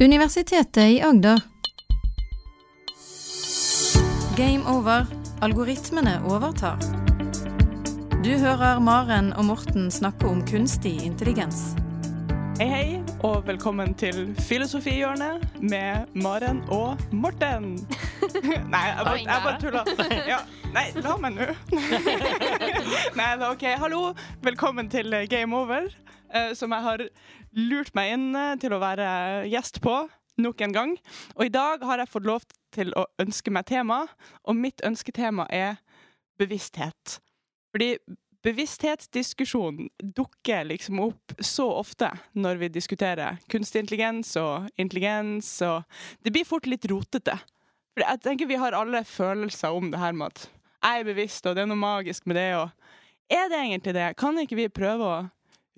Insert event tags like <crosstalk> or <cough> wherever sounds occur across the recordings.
Universitetet i Agder. Game over. Algoritmene overtar. Du hører Maren og Morten snakke om kunstig intelligens. Hei, hei, og velkommen til Filosofihjørnet med Maren og Morten. <laughs> Nei, jeg bare, jeg bare tulla. Ja, nei, la meg nå. <laughs> Nei, da, OK. Hallo. Velkommen til Game Over, som jeg har lurt meg inn eh, til å være gjest på nok en gang. Og i dag har jeg fått lov til å ønske meg tema, og mitt ønsketema er bevissthet. Fordi bevissthetsdiskusjonen dukker liksom opp så ofte når vi diskuterer kunstig intelligens og intelligens, og det blir fort litt rotete. For jeg tenker vi har alle følelser om det her med at jeg er bevisst, og det er noe magisk med det, og er det egentlig det? Kan ikke vi prøve å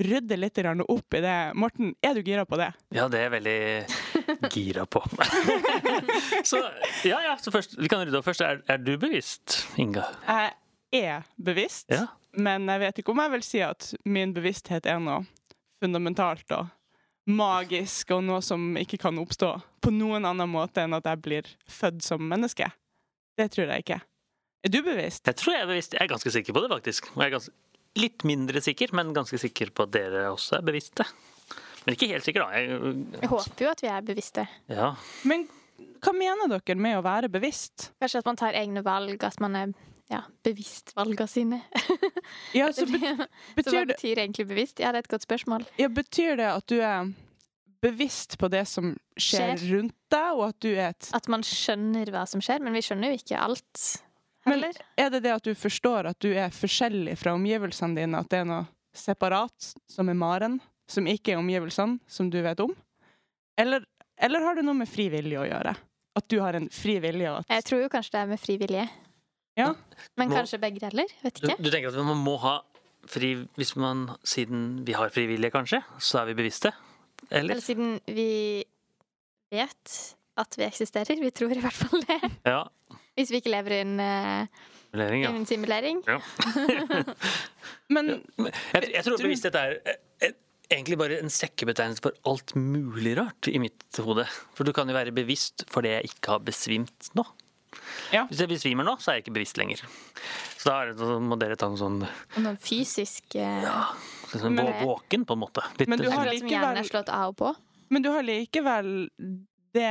rydde litt opp i det? Morten, er du gira på det? Ja, det er jeg veldig <laughs> gira på. <laughs> så ja, ja, så først, vi kan rydde opp først. Er, er du bevisst, Inga? Jeg er bevisst, Ja. men jeg vet ikke om jeg vil si at min bevissthet er noe fundamentalt og magisk og noe som ikke kan oppstå på noen annen måte enn at jeg blir født som menneske. Det tror jeg ikke. Er du bevisst? Jeg tror jeg er bevisst. Jeg er ganske sikker på det, faktisk. Og jeg er ganske, litt mindre sikker, men ganske sikker på at dere også er bevisste. Men ikke helt sikker, da. Jeg, Jeg håper jo at vi er bevisste. ja. Men hva mener dere med å være bevisst? Kanskje at man tar egne valg, at man er ja, bevisst valgene sine. Ja, <laughs> så, be Så hva betyr, det, betyr egentlig bevisst? Ja, det er et godt spørsmål. ja, betyr det at du er bevisst på det som skjer, Skjer. rundt deg, og at du er et At man skjønner hva som skjer, men vi skjønner jo ikke alt Men- Er det det at du forstår at du er forskjellig fra omgivelsene dine, at det er noe separat, som er Maren, som ikke er omgivelsene, som du vet om? Eller, eller har det noe med fri vilje å gjøre? At du har en fri vilje? og Jeg tror jo kanskje det er med fri vilje. Ja. Men Må- kanskje begge deler? Vet Du, ikke. du tenker at man må ha fri Hvis man, siden vi har frivillige, kanskje, så er vi bevisste? Eller? Eller siden vi vet at vi eksisterer. Vi tror i hvert fall det. Ja. Hvis vi ikke lever i en, eh, Simulering, ja. en simulering. <laughs> ja. men Jeg, jeg tror bevissthet er eh, egentlig bare en sekkebetegnelse for alt mulig rart i mitt hode. For du kan jo være bevisst fordi jeg ikke har besvimt nå. Ja. Hvis jeg besvimer nå, så er jeg ikke bevisst lenger. Så da er det, så må dere ta noe sånn, Noen noe fysisk eh, sånn Men- våken, på en måte. Litt, Men du har likevel- hjernen slått av og på. Men du har likevel det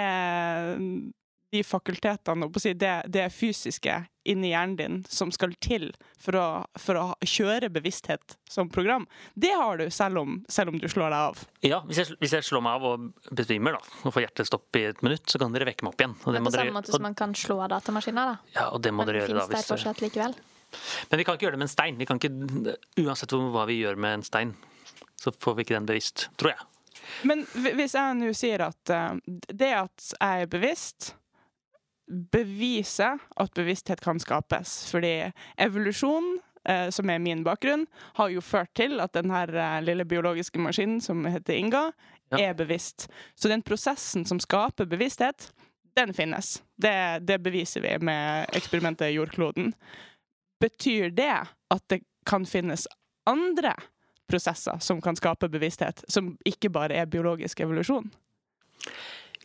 de fakultetene, si, det, det fysiske inni hjernen din som skal til for å, for å kjøre bevissthet som program. Det har du, selv om, selv om du slår deg av. Ja, hvis jeg, hvis jeg slår meg av og besvimer da, og får hjertestopp i et minutt, så kan dere vekke meg opp igjen. Og det Men må på dere, samme måte og, som man kan slå av datamaskiner, da. ja, og det må Men dere gjøre da. finnes der fortsatt likevel. men vi kan ikke gjøre det med en stein. Vi kan ikke, uansett hva vi gjør med en stein, så får vi ikke den bevisst, tror jeg. Men hvis jeg nå sier at eh, det at jeg er bevisst, beviser at bevissthet kan skapes. Fordi evolusjon, eh, som er min bakgrunn, har jo ført til at den her eh, lille biologiske maskinen som heter Inga, Ja. er bevisst. Så den prosessen som skaper bevissthet, den finnes. Det, det beviser vi med eksperimentet Jordkloden. Betyr det at det kan finnes andre prosesser som kan skape bevissthet, som ikke bare er biologisk evolusjon?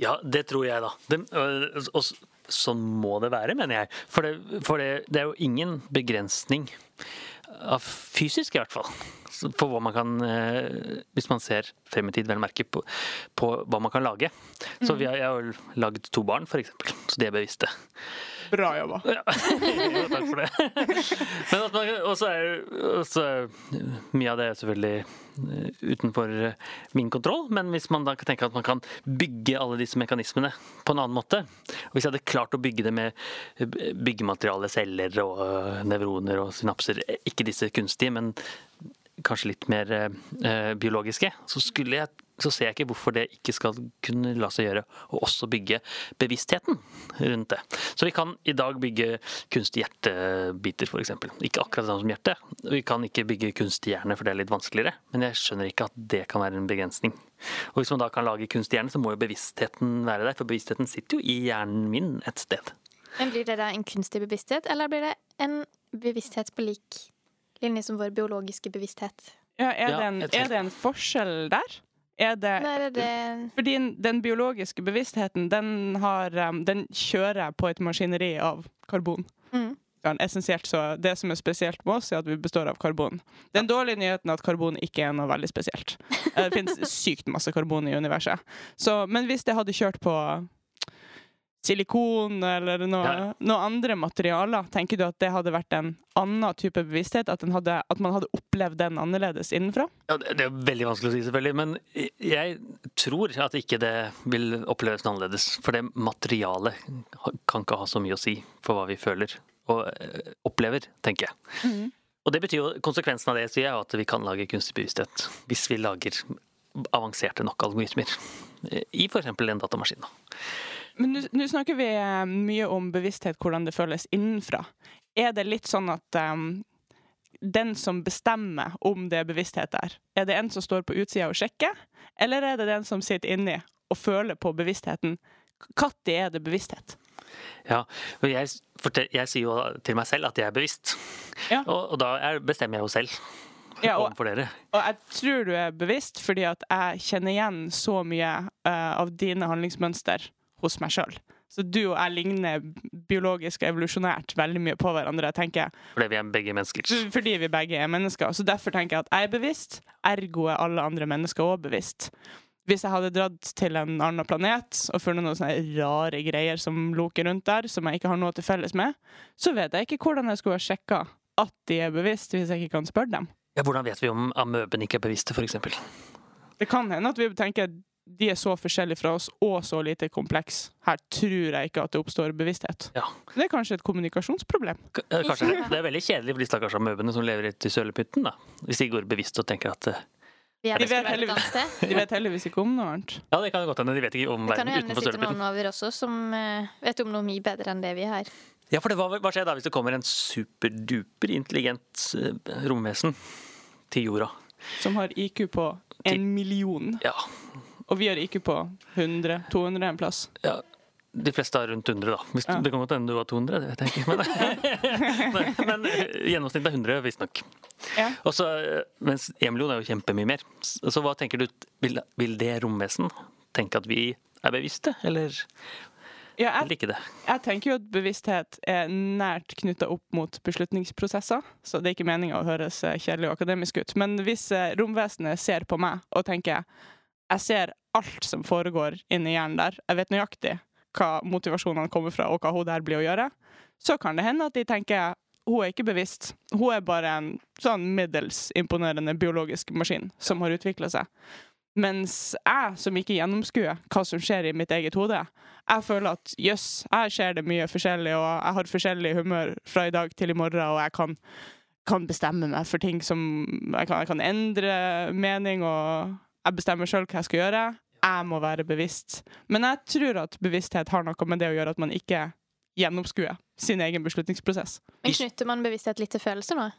Ja, det tror jeg, da. Det, og, og sånn må det være, mener jeg. For, det, for det, det er jo ingen begrensning av fysisk, i hvert fall. For hva man kan eh, Hvis man ser frem i tid, vel merke, på, på hva man kan lage. Så vi har, jeg har lagd to barn, eksempel. Så de er bevisste. Bra jobba. <laughs> Ja, takk for det. Men at man, også er også, mye av det er selvfølgelig eh, utenfor eh, min kontroll, men hvis man da kan tenke at man kan bygge alle disse mekanismene på en annen måte Hvis jeg hadde klart å bygge det med eh, byggemateriale, celler og nevroner og synapser, ikke disse kunstige, men kanskje litt mer biologiske, så skulle jeg så ser jeg ikke hvorfor det ikke skal kunne la seg gjøre å også bygge bevisstheten rundt det. Så vi kan i dag bygge kunstige hjertebiter, f.eks. Ikke akkurat det samme som hjerte. Vi kan ikke bygge kunstig hjerne, for det er litt vanskeligere. Men jeg skjønner ikke at det kan være en begrensning. Og hvis man da kan lage kunstig hjerne, så må jo bevisstheten være der. For bevisstheten sitter jo i hjernen min et sted. Men Blir det da en kunstig bevissthet, eller blir det en bevissthet på lik linje som vår biologiske bevissthet? Ja, er, Ja, det en, er det en forskjell der? Er det, Nei, det, det Fordi den biologiske bevisstheten, den, har, um, den kjører på et maskineri av karbon. mm. Ja, essensielt så Det som er spesielt med oss, er at vi består av karbon. Den dårlige nyheten er at karbon ikke er noe veldig spesielt. <laughs> Eh, Det finnes sykt masse karbon i universet. Så, men hvis det hadde kjørt på silikon eller noe, Ja. noe andre materialer, tenker du at det hadde vært en annen type bevissthet? At, den hadde, at man hadde opplevd den annerledes innenfra? Ja, det er veldig vanskelig å si, selvfølgelig. Men jeg tror at ikke det vil oppleves noe annerledes. For det materialet kan ikke ha så mye å si for hva vi føler og eh, opplever, tenker jeg. Og det betyr jo, Konsekvensen av det sier jeg, at vi kan lage kunstig bevissthet hvis vi lager avanserte nok algoritmer. I f.eks. en datamaskin. da. Men nå- snakker vi eh, mye om bevissthet, hvordan det føles innenfra. Er det litt sånn at um, den som bestemmer om det er bevissthet der, er det en som står på utsida og sjekker, eller er det den som sitter inni og føler på bevisstheten? Når er det bevissthet? Ja, og jeg, jeg sier jo til meg selv at jeg er bevisst. Ja. Og, og da er, bestemmer jeg jo selv Ja, <laughs> og, overfor dere. og jeg tror du er bevisst fordi at jeg kjenner igjen så mye uh, av dine handlingsmønster hos meg sjøl. Så du og jeg ligner biologisk og evolusjonært veldig mye på hverandre. tenker jeg. Fordi vi er begge mennesker. Fordi vi begge er mennesker. Så derfor tenker jeg at jeg er bevisst, ergo er alle andre mennesker òg bevisst. Hvis jeg hadde dratt til en annen planet og funnet noen sånne rare greier som loker rundt der, som jeg ikke har noe til felles med, så vet jeg ikke hvordan jeg skulle ha sjekka at de er bevisst, hvis jeg ikke kan spørre dem. Ja, hvordan vet vi om amøben ikke er bevisste, f.eks.? Det kan hende at vi tenker de er så forskjellige fra oss og så lite kompleks. Her tror jeg ikke at det oppstår bevissthet. Ja. Det er kanskje et kommunikasjonsproblem. K- eh, Kanskje det. Det er veldig kjedelig for de stakkars amøbene som lever i sølepytten, da. Hvis de går bevisst og tenker at eh, De vet heldigvis- <laughs> De vet heldigvis ikke om noe annet. Ja, det kan godt hende. De vet ikke om Det kan verden jo hende det sitter noen over også som eh, vet om noe mye bedre enn det vi har. Ja, for det, hva, hva skjer da hvis det kommer en superduper intelligent romvesen til jorda? Som har IQ på en million. Ja, Og vi har IQ på 100-200 en plass. ja. De fleste har rundt 100, da. Ja. Det kan godt hende du var 200, det vet jeg ikke. Men, <laughs> men, eh, gjennomsnittet er 100, visstnok. Ja. Og eh, Mens 1 million er jo kjempemye mer. Så hva tenker du, vil, vil det romvesen tenke at vi er bevisste, eller Ja, jeg, eller ikke det? jeg tenker jo at bevissthet er nært knytta opp mot beslutningsprosesser. Så det er ikke meninga å høres eh, kjedelig og akademisk ut. Men hvis romvesenet ser på meg og tenker jeg ser alt som foregår inni hjernen der, jeg vet nøyaktig hva motivasjonene kommer fra, og hva hun der blir å gjøre, så kan det hende at de tenker hun er ikke bevisst. Hun er bare en sånn middels imponerende biologisk maskin som har utvikla seg. Mens jeg, som ikke gjennomskuer hva som skjer i mitt eget hode, jeg føler at jøss, jeg ser det mye forskjellig, og jeg har forskjellig humør fra i dag til i morgen, og jeg kan, kan bestemme meg for ting som jeg kan, jeg kan endre mening, og jeg bestemmer sjøl hva jeg skal gjøre. Jeg må være bevisst. Men jeg tror at bevissthet har noe med det å gjøre at man ikke gjennomskuer sin egen beslutningsprosess. Men knytter man bevissthet litt til følelser nå?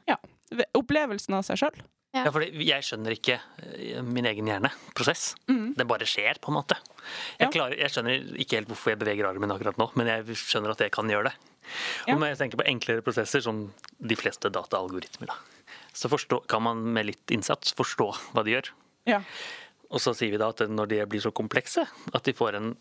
Opplevelsen av seg sjøl. Ja. Ja, fordi jeg skjønner ikke eh, min egen hjerneprosess. Mm. Det bare skjer, på en måte. Ja. Jeg, klarer, jeg skjønner ikke helt hvorfor jeg beveger armen akkurat nå, men jeg skjønner at jeg kan gjøre det. Ja. Og når jeg tenker på enklere prosesser, som de fleste dataalgoritmer, da, så forstå, kan man med litt innsats forstå hva de gjør. Ja. Og så sier vi da at når de blir så komplekse, at de får en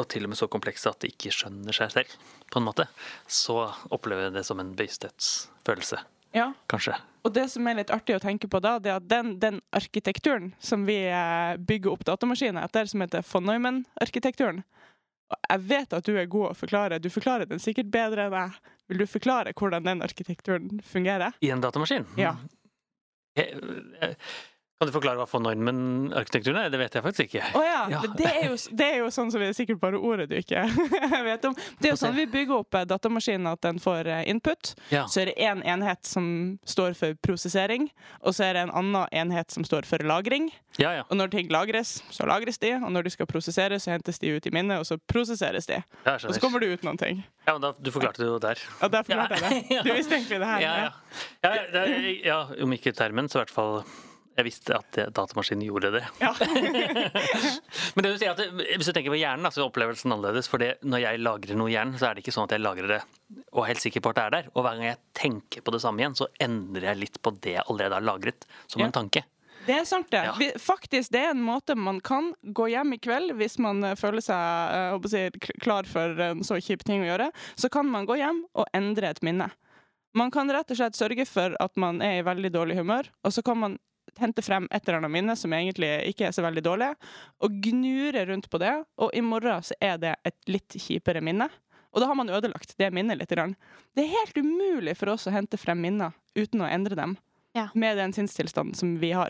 og til og med så komplekse at de ikke skjønner seg selv, på en måte, så opplever jeg det som en bevissthetsfølelse, ja. kanskje. Og det som er litt artig å tenke på da, det er at den, den arkitekturen som vi eh, bygger opp datamaskiner etter, som heter von Neumann-arkitekturen og Jeg vet at du er god å forklare. Du forklarer den sikkert bedre enn jeg. Vil du forklare hvordan den arkitekturen fungerer? I en datamaskin? Ja. Jeg- jeg- Kan du forklare hva von Neumann-arkitekturen er? Det vet jeg faktisk ikke. Å ja. Ja. Det, er jo, det er jo sånn som er sikkert bare ordet du ikke <laughs> vet om. Det er jo sånn vi bygger opp eh, datamaskinen, at den får eh, input. Ja. Så er det én enhet som står for prosessering, og så er det en annen enhet som står for lagring. Ja, ja. Og når ting lagres, så lagres de, og når de skal prosesseres, så hentes de ut i minnet, og så prosesseres de. ja Og så kommer det ut noen ting. Ja, men da, du forklarte det jo der. Ja, der forklarte jeg det. Du visste egentlig det her. <laughs> Ja, ja. Ja, det er, ja, om ikke termen, så i hvert fall jeg visste at datamaskinen gjorde det. Ja. <laughs> Men det du sier at hvis du tenker på hjernen, så er opplevelsen annerledes. For når jeg lagrer noe i hjernen, så er det ikke sånn at jeg lagrer det og er helt sikker på at det er der. Og hver gang jeg tenker på det samme igjen, så endrer jeg litt på det jeg allerede har lagret, som Ja. en tanke. Det er sant, det. Ja. Faktisk, det er en måte man kan gå hjem i kveld hvis man eh, føler seg eh, si, klar for en så kjip ting å gjøre. Så kan man gå hjem og endre et minne. Man kan rett og slett sørge for at man er i veldig dårlig humør, og så kan man hente frem et eller annet minne som egentlig ikke er så veldig dårlig, og gnure rundt på det, og i morgen så er det et litt kjipere minne. Og da har man ødelagt det minnet litt. Det er helt umulig for oss å hente frem minner uten å endre dem Ja. med den sinnstilstanden som vi har.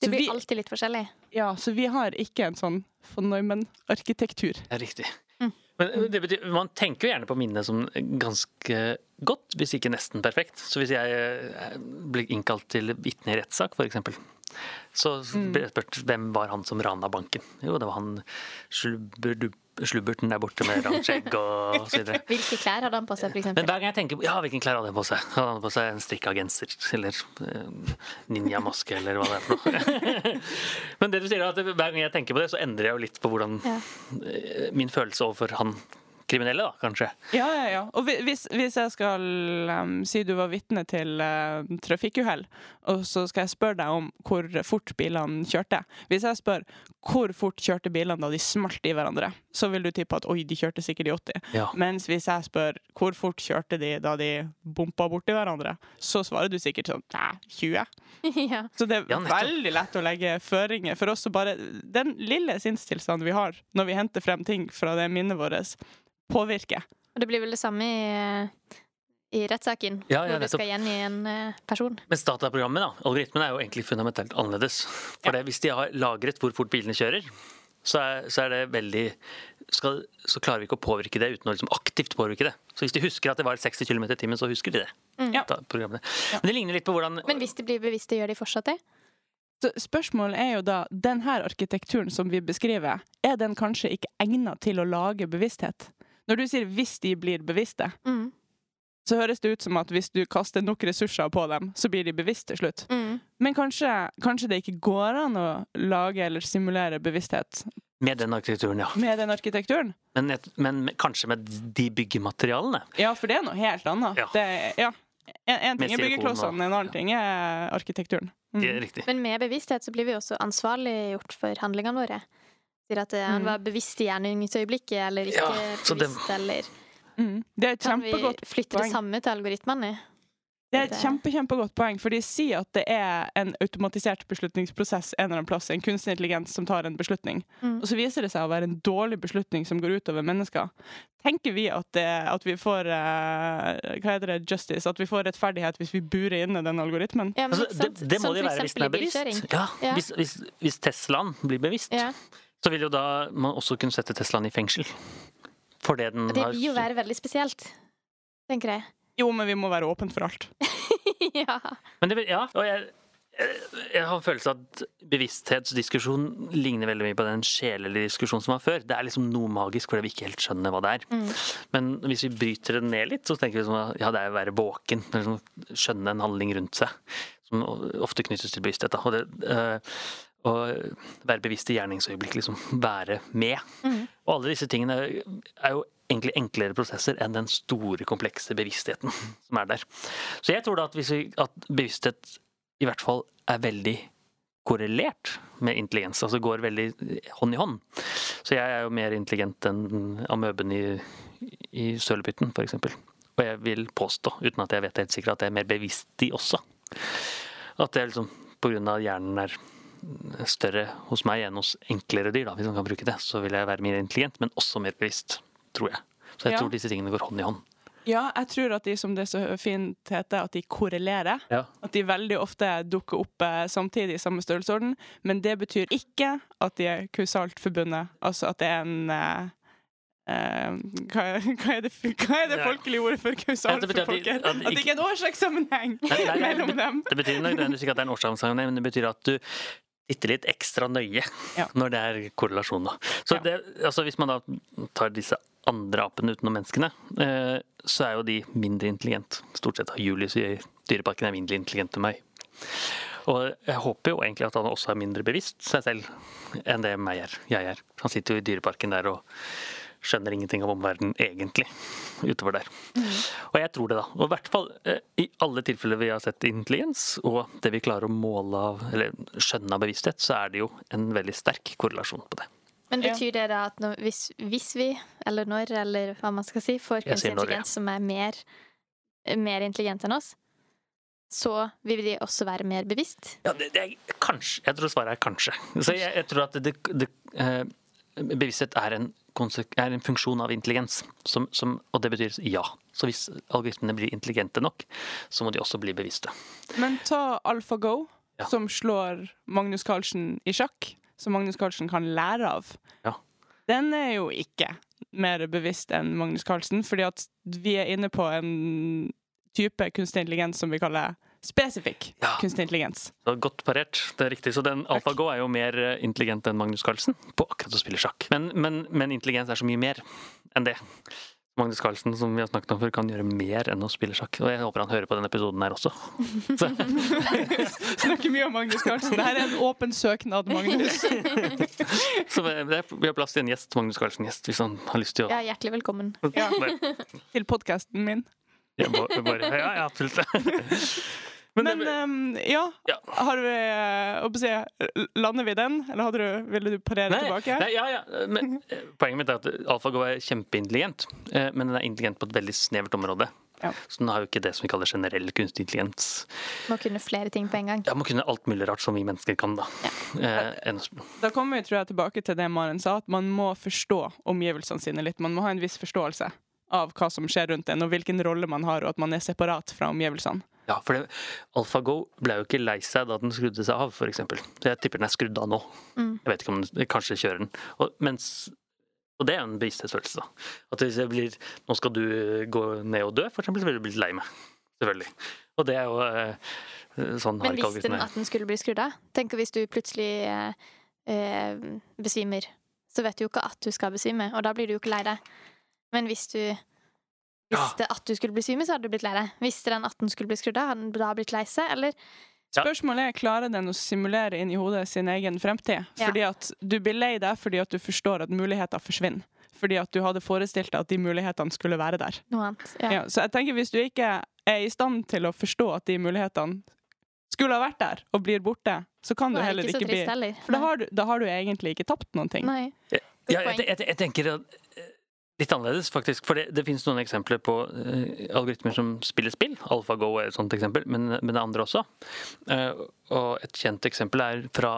Det Så blir vi, alltid litt forskjellig. ja, så vi har ikke en sånn von Neumann-arkitektur. Riktig. Mm. Men det betyr, man tenker jo gjerne på minnet som ganske godt, hvis ikke nesten perfekt. Så hvis jeg eh, blir innkalt til vitne i rettssak, f.eks., så Mm. blir jeg spurt hvem var han som rana banken. Jo, det var han slubberdu- slubberten der borte med langt skjegg og <laughs> så videre. Hvilke klær hadde han på seg, for Men hver gang jeg tenker på ja, hvilken klær hadde han på seg? Hadde han på seg en strikka genser eller uh, ninjamaske eller hva det er for noe? <laughs> Men det du sier er at hver gang jeg tenker på det, så endrer jeg jo litt på hvordan Ja. eh, min følelse overfor han kriminelle, da, kanskje. Ja, ja, ja. Og hvis, hvis jeg skal um, si du var vitne til uh, trafikkuhell, og så skal jeg spørre deg om hvor fort bilene kjørte. Hvis jeg spør hvor fort kjørte bilene da de smalt i hverandre, så vil du tippe at oi, de kjørte sikkert i 80. Ja. Mens hvis jeg spør hvor fort kjørte de da de bompa borti hverandre, så svarer du sikkert sånn nei, 20. <laughs> ja. Så det er Ja, veldig lett å legge føringer for oss så bare Den lille sinnstilstanden vi har når vi henter frem ting fra det minnet vårt, påvirker. Og det blir vel det samme i, i rettssaken, Ja, ja, hvor du skal gjengi en eh, person. Mens dataprogrammet, da, algoritmen, er jo egentlig fundamentalt annerledes. For det, hvis de har lagret hvor fort bilene kjører, så er, så er det veldig skal, Så klarer vi ikke å påvirke det uten å liksom aktivt påvirke det. Så hvis de husker at det var 60 km i timen, så husker de det. Ja. Da. Men det ligner litt på hvordan Men hvis de blir bevisste, gjør de fortsatt det? Så spørsmålet er jo da, denne arkitekturen som vi beskriver, er den kanskje ikke egnet til å lage bevissthet? Når du sier 'hvis de blir bevisste', Mm. Så høres det ut som at hvis du kaster nok ressurser på dem, så blir de bevisst til slutt. Mm. Men kanskje, kanskje det ikke går an å lage eller simulere bevissthet Med den arkitekturen, ja. med den arkitekturen? Men, et- men kanskje med de byggematerialene. Ja, for det er noe helt annet. Ja. Det, ja. En, en ting er byggeklossene, en annen ja. ting er arkitekturen. Mm. Det er riktig. Men med bevissthet så blir vi også ansvarliggjort for handlingene våre. Sier at eh, han Mm. var bevisst i gjerningsøyeblikket, eller ikke Ja, bevisst, det- eller Mm. Det er et Kan vi flytte poeng. det samme til algoritmene? Det er et kjempe, kjempegodt poeng, for de sier at det er en automatisert beslutningsprosess en eller annen plass, en kunstig intelligens som tar en beslutning. Mm. Og så viser det seg å være en dårlig beslutning som går utover mennesker. Tenker vi at, det, at vi får uh, hva heter det, justice, at vi får rettferdighet hvis vi burer inne den algoritmen? Ja, men Altså, det, det må de være hvis den er bevisst. Ja, Ja. Hvis, hvis, hvis Teslaen blir bevisst, Ja. så vil jo da man også kunne sette Teslaen i fengsel. For det den det vil jo være veldig spesielt, tenker jeg. Jo, men vi må være åpne for alt. <laughs> ja. Men det, ja, og jeg, jeg- jeg har følelse av at bevissthetsdiskusjon ligner veldig mye på den sjelelige diskusjonen som var før. Det er liksom noe magisk fordi vi ikke helt skjønner hva det er. Mm. Men hvis vi bryter det ned litt, så tenker vi sånn at ja, det er å være våken. Liksom, skjønne en handling rundt seg. Som ofte knyttes til bevissthet. Da. Og det, eh, å være bevisst i gjerningsøyeblikk, liksom være med. Mm. Og alle disse tingene er- jo egentlig enklere prosesser enn den store, komplekse bevisstheten <laughs> som er der. Så jeg tror da at, hvis vi, at bevissthet i hvert fall er veldig korrelert med intelligens, altså går veldig hånd i hånd. Så jeg er jo mer intelligent enn amøben i, i sølepytten, f.eks. Og jeg vil påstå, uten at jeg vet helt sikkert, at jeg er mer bevisst i også. At det er liksom på grunn av hjernen er større hos meg enn hos enklere dyr, da, hvis man kan bruke det, så vil jeg være mer intelligent, men også mer bevisst, tror jeg. Så jeg Ja. tror disse tingene går hånd i hånd. Ja, jeg tror at de, som det så fint heter, at de korrelerer. Ja. At de veldig ofte dukker opp eh, samtidig i samme størrelsesorden. Men det betyr ikke at de er kausalt forbundet. Altså at det er en eh, eh, hva, er, hva, er det, hva er det folkelige ordet for kausalt Ja, for at at det ikke er en årsakssammenheng mellom dem. Det betyr nødvendigvis ikke at det er en årsakssammenheng, men det betyr at du titter litt ekstra nøye <laughs> Ja. når det er korrelasjon. Da. Så Ja. det, altså hvis man da tar disse andre apene utenom menneskene, eh, så er jo de mindre intelligent. Stort sett har Julius i Dyreparken er mindre intelligent enn meg. Og jeg håper jo egentlig at han også er mindre bevisst seg selv enn det meg er. jeg er. Han sitter jo i Dyreparken der og skjønner ingenting av omverdenen egentlig utover der. Og jeg tror det, da. Og i hvert fall eh, i alle tilfeller vi har sett intelligens, og det vi klarer å måle av, eller skjønne av bevissthet, så er det jo en veldig sterk korrelasjon på det. Men betyr det da at når, hvis, hvis, vi, eller når, eller hva man skal si, får kunstig intelligens som er mer, mer intelligent enn oss, så vil de også være mer bevisst? Ja, det, det er kanskje. Jeg tror svaret er kanskje. Så jeg, jeg tror at det, det, eh, bevissthet er en, er en, funksjon av intelligens, som, som, og det betyr ja. Så hvis algoritmene blir intelligente nok, så må de også bli bevisste. Men ta AlphaGo, ja. som slår Magnus Carlsen i sjakk, som Magnus Carlsen kan lære av. Ja. Den er jo ikke mer bevisst enn Magnus Carlsen, fordi at vi er inne på en type kunstig intelligens som vi kaller spesifikk ja. kunstig intelligens. Godt parert, det er riktig. Så den AlfaGo er jo mer eh, intelligent enn Magnus Carlsen på akkurat å spille sjakk. Men, men, men intelligens er så mye mer enn det. Magnus Carlsen som vi har snakket om før, kan gjøre mer enn å spille sjakk. Og jeg håper han hører på denne episoden her også. <laughs> Snakker mye om Magnus Carlsen. Dette er en åpen søknad, Magnus. <laughs> Så vi har plass til en gjest, Magnus Carlsen-gjest, hvis han har lyst til å Ja, hjertelig velkommen. Ja. Til podkasten min. Ja, bare, ja, ja absolutt. <laughs> Men, Men um, ja, ja, har vi uh, si, Lander vi den, eller hadde du, ville du parere nei, tilbake? Nei, ja, ja. Men, eh, poenget mitt er at AlfaGo er kjempeintelligent, uh, men den er intelligent på et veldig snevert område. Ja. Så den har jo ikke det som vi kaller generell kunstig intelligens. Må kunne flere ting på en gang. Ja, må kunne alt mulig rart som vi mennesker kan, da. Ja. Eh, da kommer vi tror jeg, tilbake til det Maren sa, at man må forstå omgivelsene sine litt. Man må ha en viss forståelse av hva som skjer rundt en, og hvilken rolle man har, og at man er separat fra omgivelsene. Ja, for det, AlphaGo ble jo ikke lei seg da den skrudde seg av, f.eks. Så jeg tipper den er skrudd av nå. Mm. Jeg vet ikke om den kanskje kjører den. Og, mens, og det er jo en bevissthetsfølelse, da. At hvis jeg blir Nå skal du gå ned og dø, eksempel, så vil du bli lei meg. Selvfølgelig. Og det er jo eh, sånn Men visste den at den skulle bli skrudd av? Tenk hvis du plutselig eh, eh, besvimer. Så vet du jo ikke at du skal besvime, og da blir du jo ikke lei deg. Men hvis du visste at du skulle bli svimmel, så hadde du blitt lei deg. Visste den at den skulle bli skrudd av, hadde den da blitt lei seg, eller? Spørsmålet er klarer den å simulere inn i hodet sin egen fremtid. Ja. Fordi at du blir lei deg fordi at du forstår at muligheter forsvinner. Fordi at du hadde forestilt deg at de mulighetene skulle være der. Noe annet, ja. Ja, så jeg tenker hvis du ikke er i stand til å forstå at de mulighetene skulle ha vært der, og blir borte, så kan du heller ikke, ikke bli For da har, du, da har, du, egentlig ikke tapt noen ting. Nei. Ja, jeg, jeg, jeg, tenker at Litt annerledes, faktisk. For det, det finnes noen eksempler på uh, algoritmer som spiller spill. AlphaGo er et sånt eksempel, men, men det er andre også. Uh, og et kjent eksempel er fra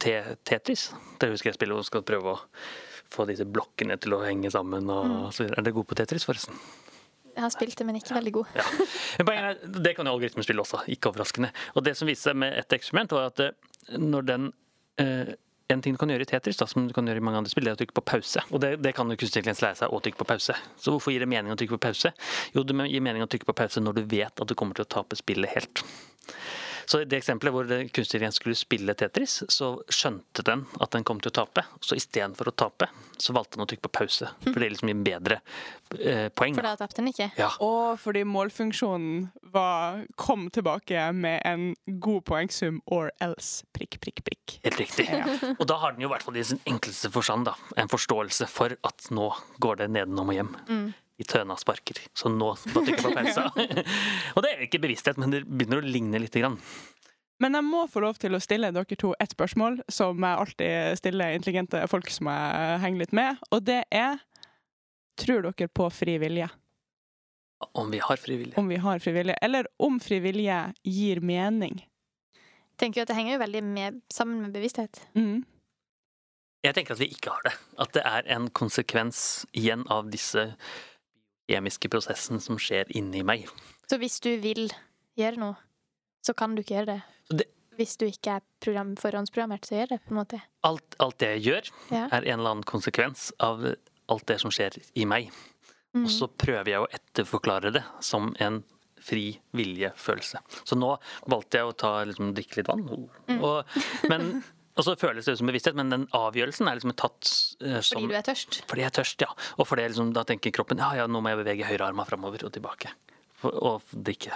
Tetris. Der husker jeg spillet og skal prøve å få disse blokkene til å henge sammen. Og, mm. Er dere gode på Tetris, forresten? Jeg har spilt det, men ikke veldig god. Ja. Det kan jo algoritmer spille også, ikke overraskende. Og det som viste seg med et eksperiment, var at eh, når den en ting du kan gjøre i Tetris, da, som du kan gjøre i mange andre spill, det er å trykke på pause. Og det, det kan jo kunstig intelligens lære seg å trykke på pause. Så hvorfor gir det mening å trykke på pause? Jo, det gir mening å trykke på pause når du vet at du kommer til å tape spillet helt. Så i det eksempelet hvor kunstig intelligens skulle spille Tetris, så skjønte den at den kom til å tape. Så istedenfor å tape, så valgte den å trykke på pause. For det er liksom gir bedre eh, poeng. For da tapte den ikke? Ja. Og fordi målfunksjonen var, kom tilbake med en god poengsum or else. Prikk, prikk, prikk. Helt riktig. Ja. <laughs> Og da har den jo i hvert fall i sin enkleste forstand da, en forståelse for at nå går det nedenom og hjem. Mm i tøna sparker. Så nå må du trykke på pausa. <laughs> og det er ikke bevissthet, men det begynner å ligne lite grann. Men jeg må få lov til å stille dere to ett spørsmål som jeg alltid stiller intelligente folk som jeg henger litt med, og det er Tror dere på fri vilje? Om vi har fri vilje. Om vi har fri vilje. Eller om fri vilje gir mening. Jeg tenker jo at Det henger jo veldig med, sammen med bevissthet. Mm. Jeg tenker at vi ikke har det. At det er en konsekvens igjen av disse kjemiske prosessen som skjer inni meg. Så hvis du vil gjøre noe, så kan du ikke gjøre det? det hvis du ikke er program, forhåndsprogrammert, så gjør det på en måte? Alt, alt det jeg gjør, ja. er en eller annen konsekvens av alt det som skjer i meg. Mm. Og så prøver jeg å etterforklare det som en fri vilje-følelse. Så nå valgte jeg å ta, liksom, drikke litt vann. Mm. Og, men og så føles det som bevissthet, men den avgjørelsen er liksom tatt uh, som Fordi du er tørst? Fordi jeg er tørst, ja. Og fordi liksom, da tenker kroppen ja, ja, nå må jeg bevege høyrearma framover og tilbake. For, og drikke.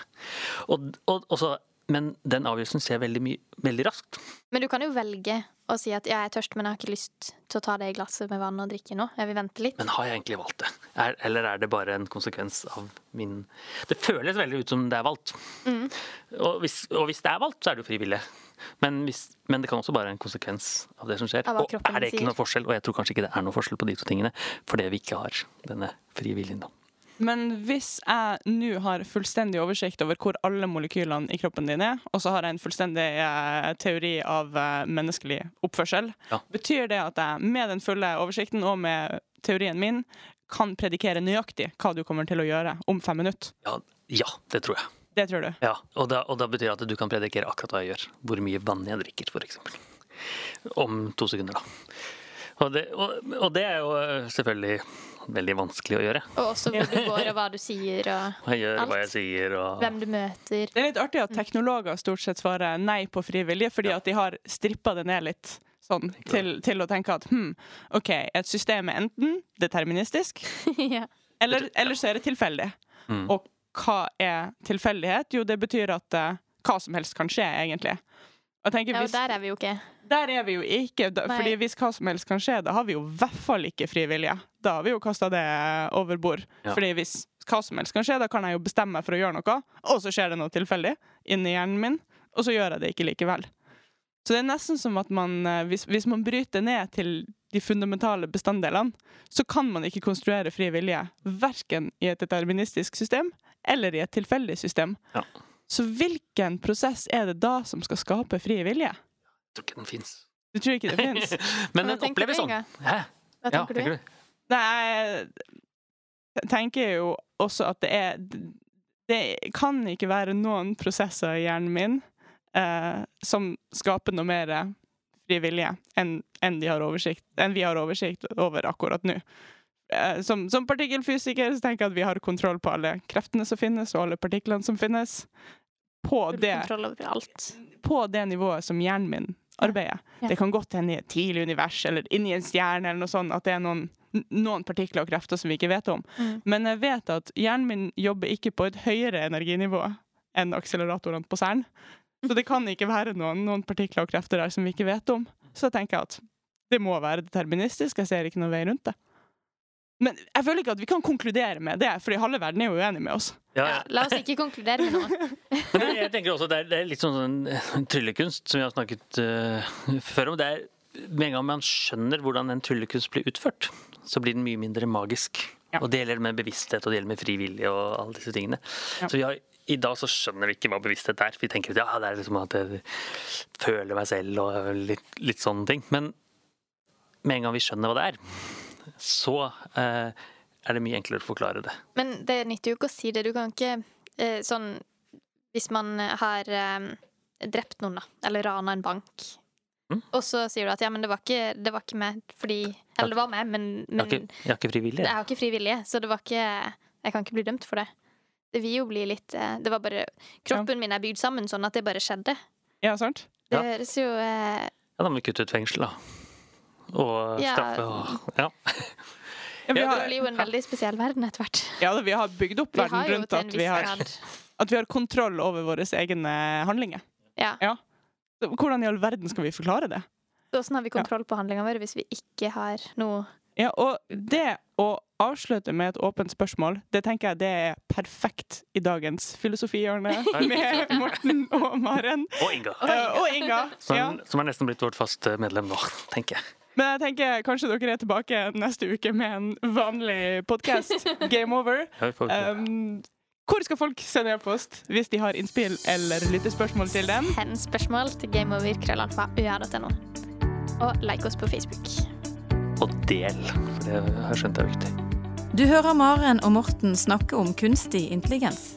Og, og, og, så men den avgjørelsen skjer veldig, mye, veldig raskt. Men du kan jo velge å si at ja, jeg er tørst, men jeg har ikke lyst til å ta det glasset med vann og drikke nå. Jeg vil vente litt. Men har jeg egentlig valgt det? Er, eller er det bare en konsekvens av min Det føles veldig ut som det er valgt. Mm. Og, hvis, og hvis det er valgt, så er det jo frivillig. Men, hvis, men det kan også bare være en konsekvens av det som skjer. Og er det ikke noen noe forskjell? Og jeg tror kanskje ikke det er noe forskjell på de to tingene, fordi vi ikke har denne frivilligen. da. Men hvis jeg nå har fullstendig oversikt over hvor alle molekylene i kroppen din er, og så har jeg en fullstendig eh, teori av eh, menneskelig oppførsel, Ja. betyr det at jeg med den fulle oversikten og med teorien min kan predikere nøyaktig hva du kommer til å gjøre om fem minutter? Ja, ja, det tror jeg. Det tror du? Ja, og da, og da betyr det at du kan predikere akkurat hva jeg gjør. Hvor mye vann jeg drikker, f.eks. Om to sekunder, da. Og det, og, og det er jo eh, selvfølgelig veldig vanskelig å gjøre. Og også hvor du <laughs> går, og hva du sier, og Jeg gjør Alt. hva jeg sier, og hvem du møter. Det er litt artig at teknologer stort sett svarer nei på frivillige, fordi at de har strippa det ned litt sånn til, til å tenke at hm, OK, et system er enten deterministisk, <laughs> ja. eller, eller så er det tilfeldig. Mm. Og hva er tilfeldighet? Jo, det betyr at uh, hva som helst kan skje, egentlig. Tenker, ja, og hvis, der er vi jo ikke. der er vi jo ikke. Da, fordi hvis hva som helst kan skje, da har vi jo i hvert fall ikke frivillige. Da har vi jo kasta det over bord. Ja. Fordi hvis hva som helst kan skje, da kan jeg jo bestemme meg for å gjøre noe, og så skjer det noe tilfeldig inni hjernen min, og så gjør jeg det ikke likevel. Så det er nesten som at man, eh, hvis, hvis man bryter ned til de fundamentale bestanddelene, så kan man ikke konstruere fri vilje, verken i et deterministisk system eller i et tilfeldig system. Ja. Så hvilken prosess er det da som skal skape fri vilje? jeg tror ikke den fins. Du tror ikke det fins? <laughs> Men den oppleves sånn. Hæ? Hva Ja, tenker du? tenker du? Nei, jeg tenker jo også at det er Det kan ikke være noen prosesser i hjernen min eh, som skaper noe mer fri vilje enn enn de har oversikt, enn vi har oversikt over akkurat nå. Eh, som, som partikkelfysiker så tenker jeg at vi har kontroll på alle kreftene som finnes, og alle partiklene som finnes, på det, på det nivået som hjernen min arbeider. Ja. Det kan godt hende i et tidlig univers eller inni en stjerne eller noe sånt, at det er noen, noen partikler og krefter som vi ikke vet om. Mm. Men jeg vet at hjernen min jobber ikke på et høyere energinivå enn akseleratorene på CERN. Så det kan ikke være noen, noen partikler og krefter der som vi ikke vet om. Så jeg tenker at det må være deterministisk. Jeg ser ikke noen vei rundt det. Men jeg føler ikke at vi kan konkludere med det, fordi halve verden er jo uenig med oss. Ja, Ja, la oss ikke konkludere med noe. <laughs> Men det, jeg tenker også det er, det er litt sånn, sånn tryllekunst som vi har snakket uh, før om. Det er, med en gang man skjønner hvordan en tryllekunst blir utført, så blir den mye mindre magisk. Ja. Og det gjelder med bevissthet og det gjelder med frivillig og alle disse tingene. Ja. Så vi har, i dag så skjønner vi ikke hva bevissthet er. Vi tenker at ja, det er liksom at jeg føler meg selv og litt, litt sånne ting. Men med en gang vi skjønner hva det er, så eh, er det mye enklere å forklare det. Men det nytter jo ikke å si det. Du kan ikke eh, sånn Hvis man har eh, drept noen, da, eller rana en bank, Mm. og så sier du at ja, men det var ikke, det var ikke meg fordi Eller det var meg, men, Jeg men har ikke, jeg har ikke frivillig. jeg har ikke frivillig, så det var ikke Jeg kan ikke bli dømt for det. Det vil jo bli litt eh, Det var bare Kroppen min er bygd sammen sånn at det bare skjedde. Ja, sant? Det Ja. høres jo eh, Ja, da må vi kutte ut fengsel, da. Og Ja. straffe og Ja. Ja, Ja, Det har, blir jo en veldig spesiell verden etter hvert. ja, vi har bygd opp verden rundt at vi har, <laughs> at vi har kontroll over våre egne handlinger. Ja. ja. Hvordan i all verden skal vi forklare det? Så Åssen har vi kontroll på handlingene våre hvis vi ikke har noe Ja, og det å avslutte med et åpent spørsmål, det tenker jeg det er perfekt i dagens filosofihjørne <laughs> med Morten og Maren. Og Inga. Eh, og Inga. <laughs> Som, Ja. som er nesten blitt vårt faste medlem nå, tenker jeg. Men jeg tenker kanskje dere er tilbake neste uke med en vanlig podkast. <laughs> Game over. Um, hvor skal folk sende e-post hvis de har innspill eller lyttespørsmål til dem? hen spørsmål til gameover.krøllalfa.ua.no. Og like oss på Facebook. Og del, for det har jeg skjønt er viktig. Du hører Maren og Morten snakke om kunstig intelligens.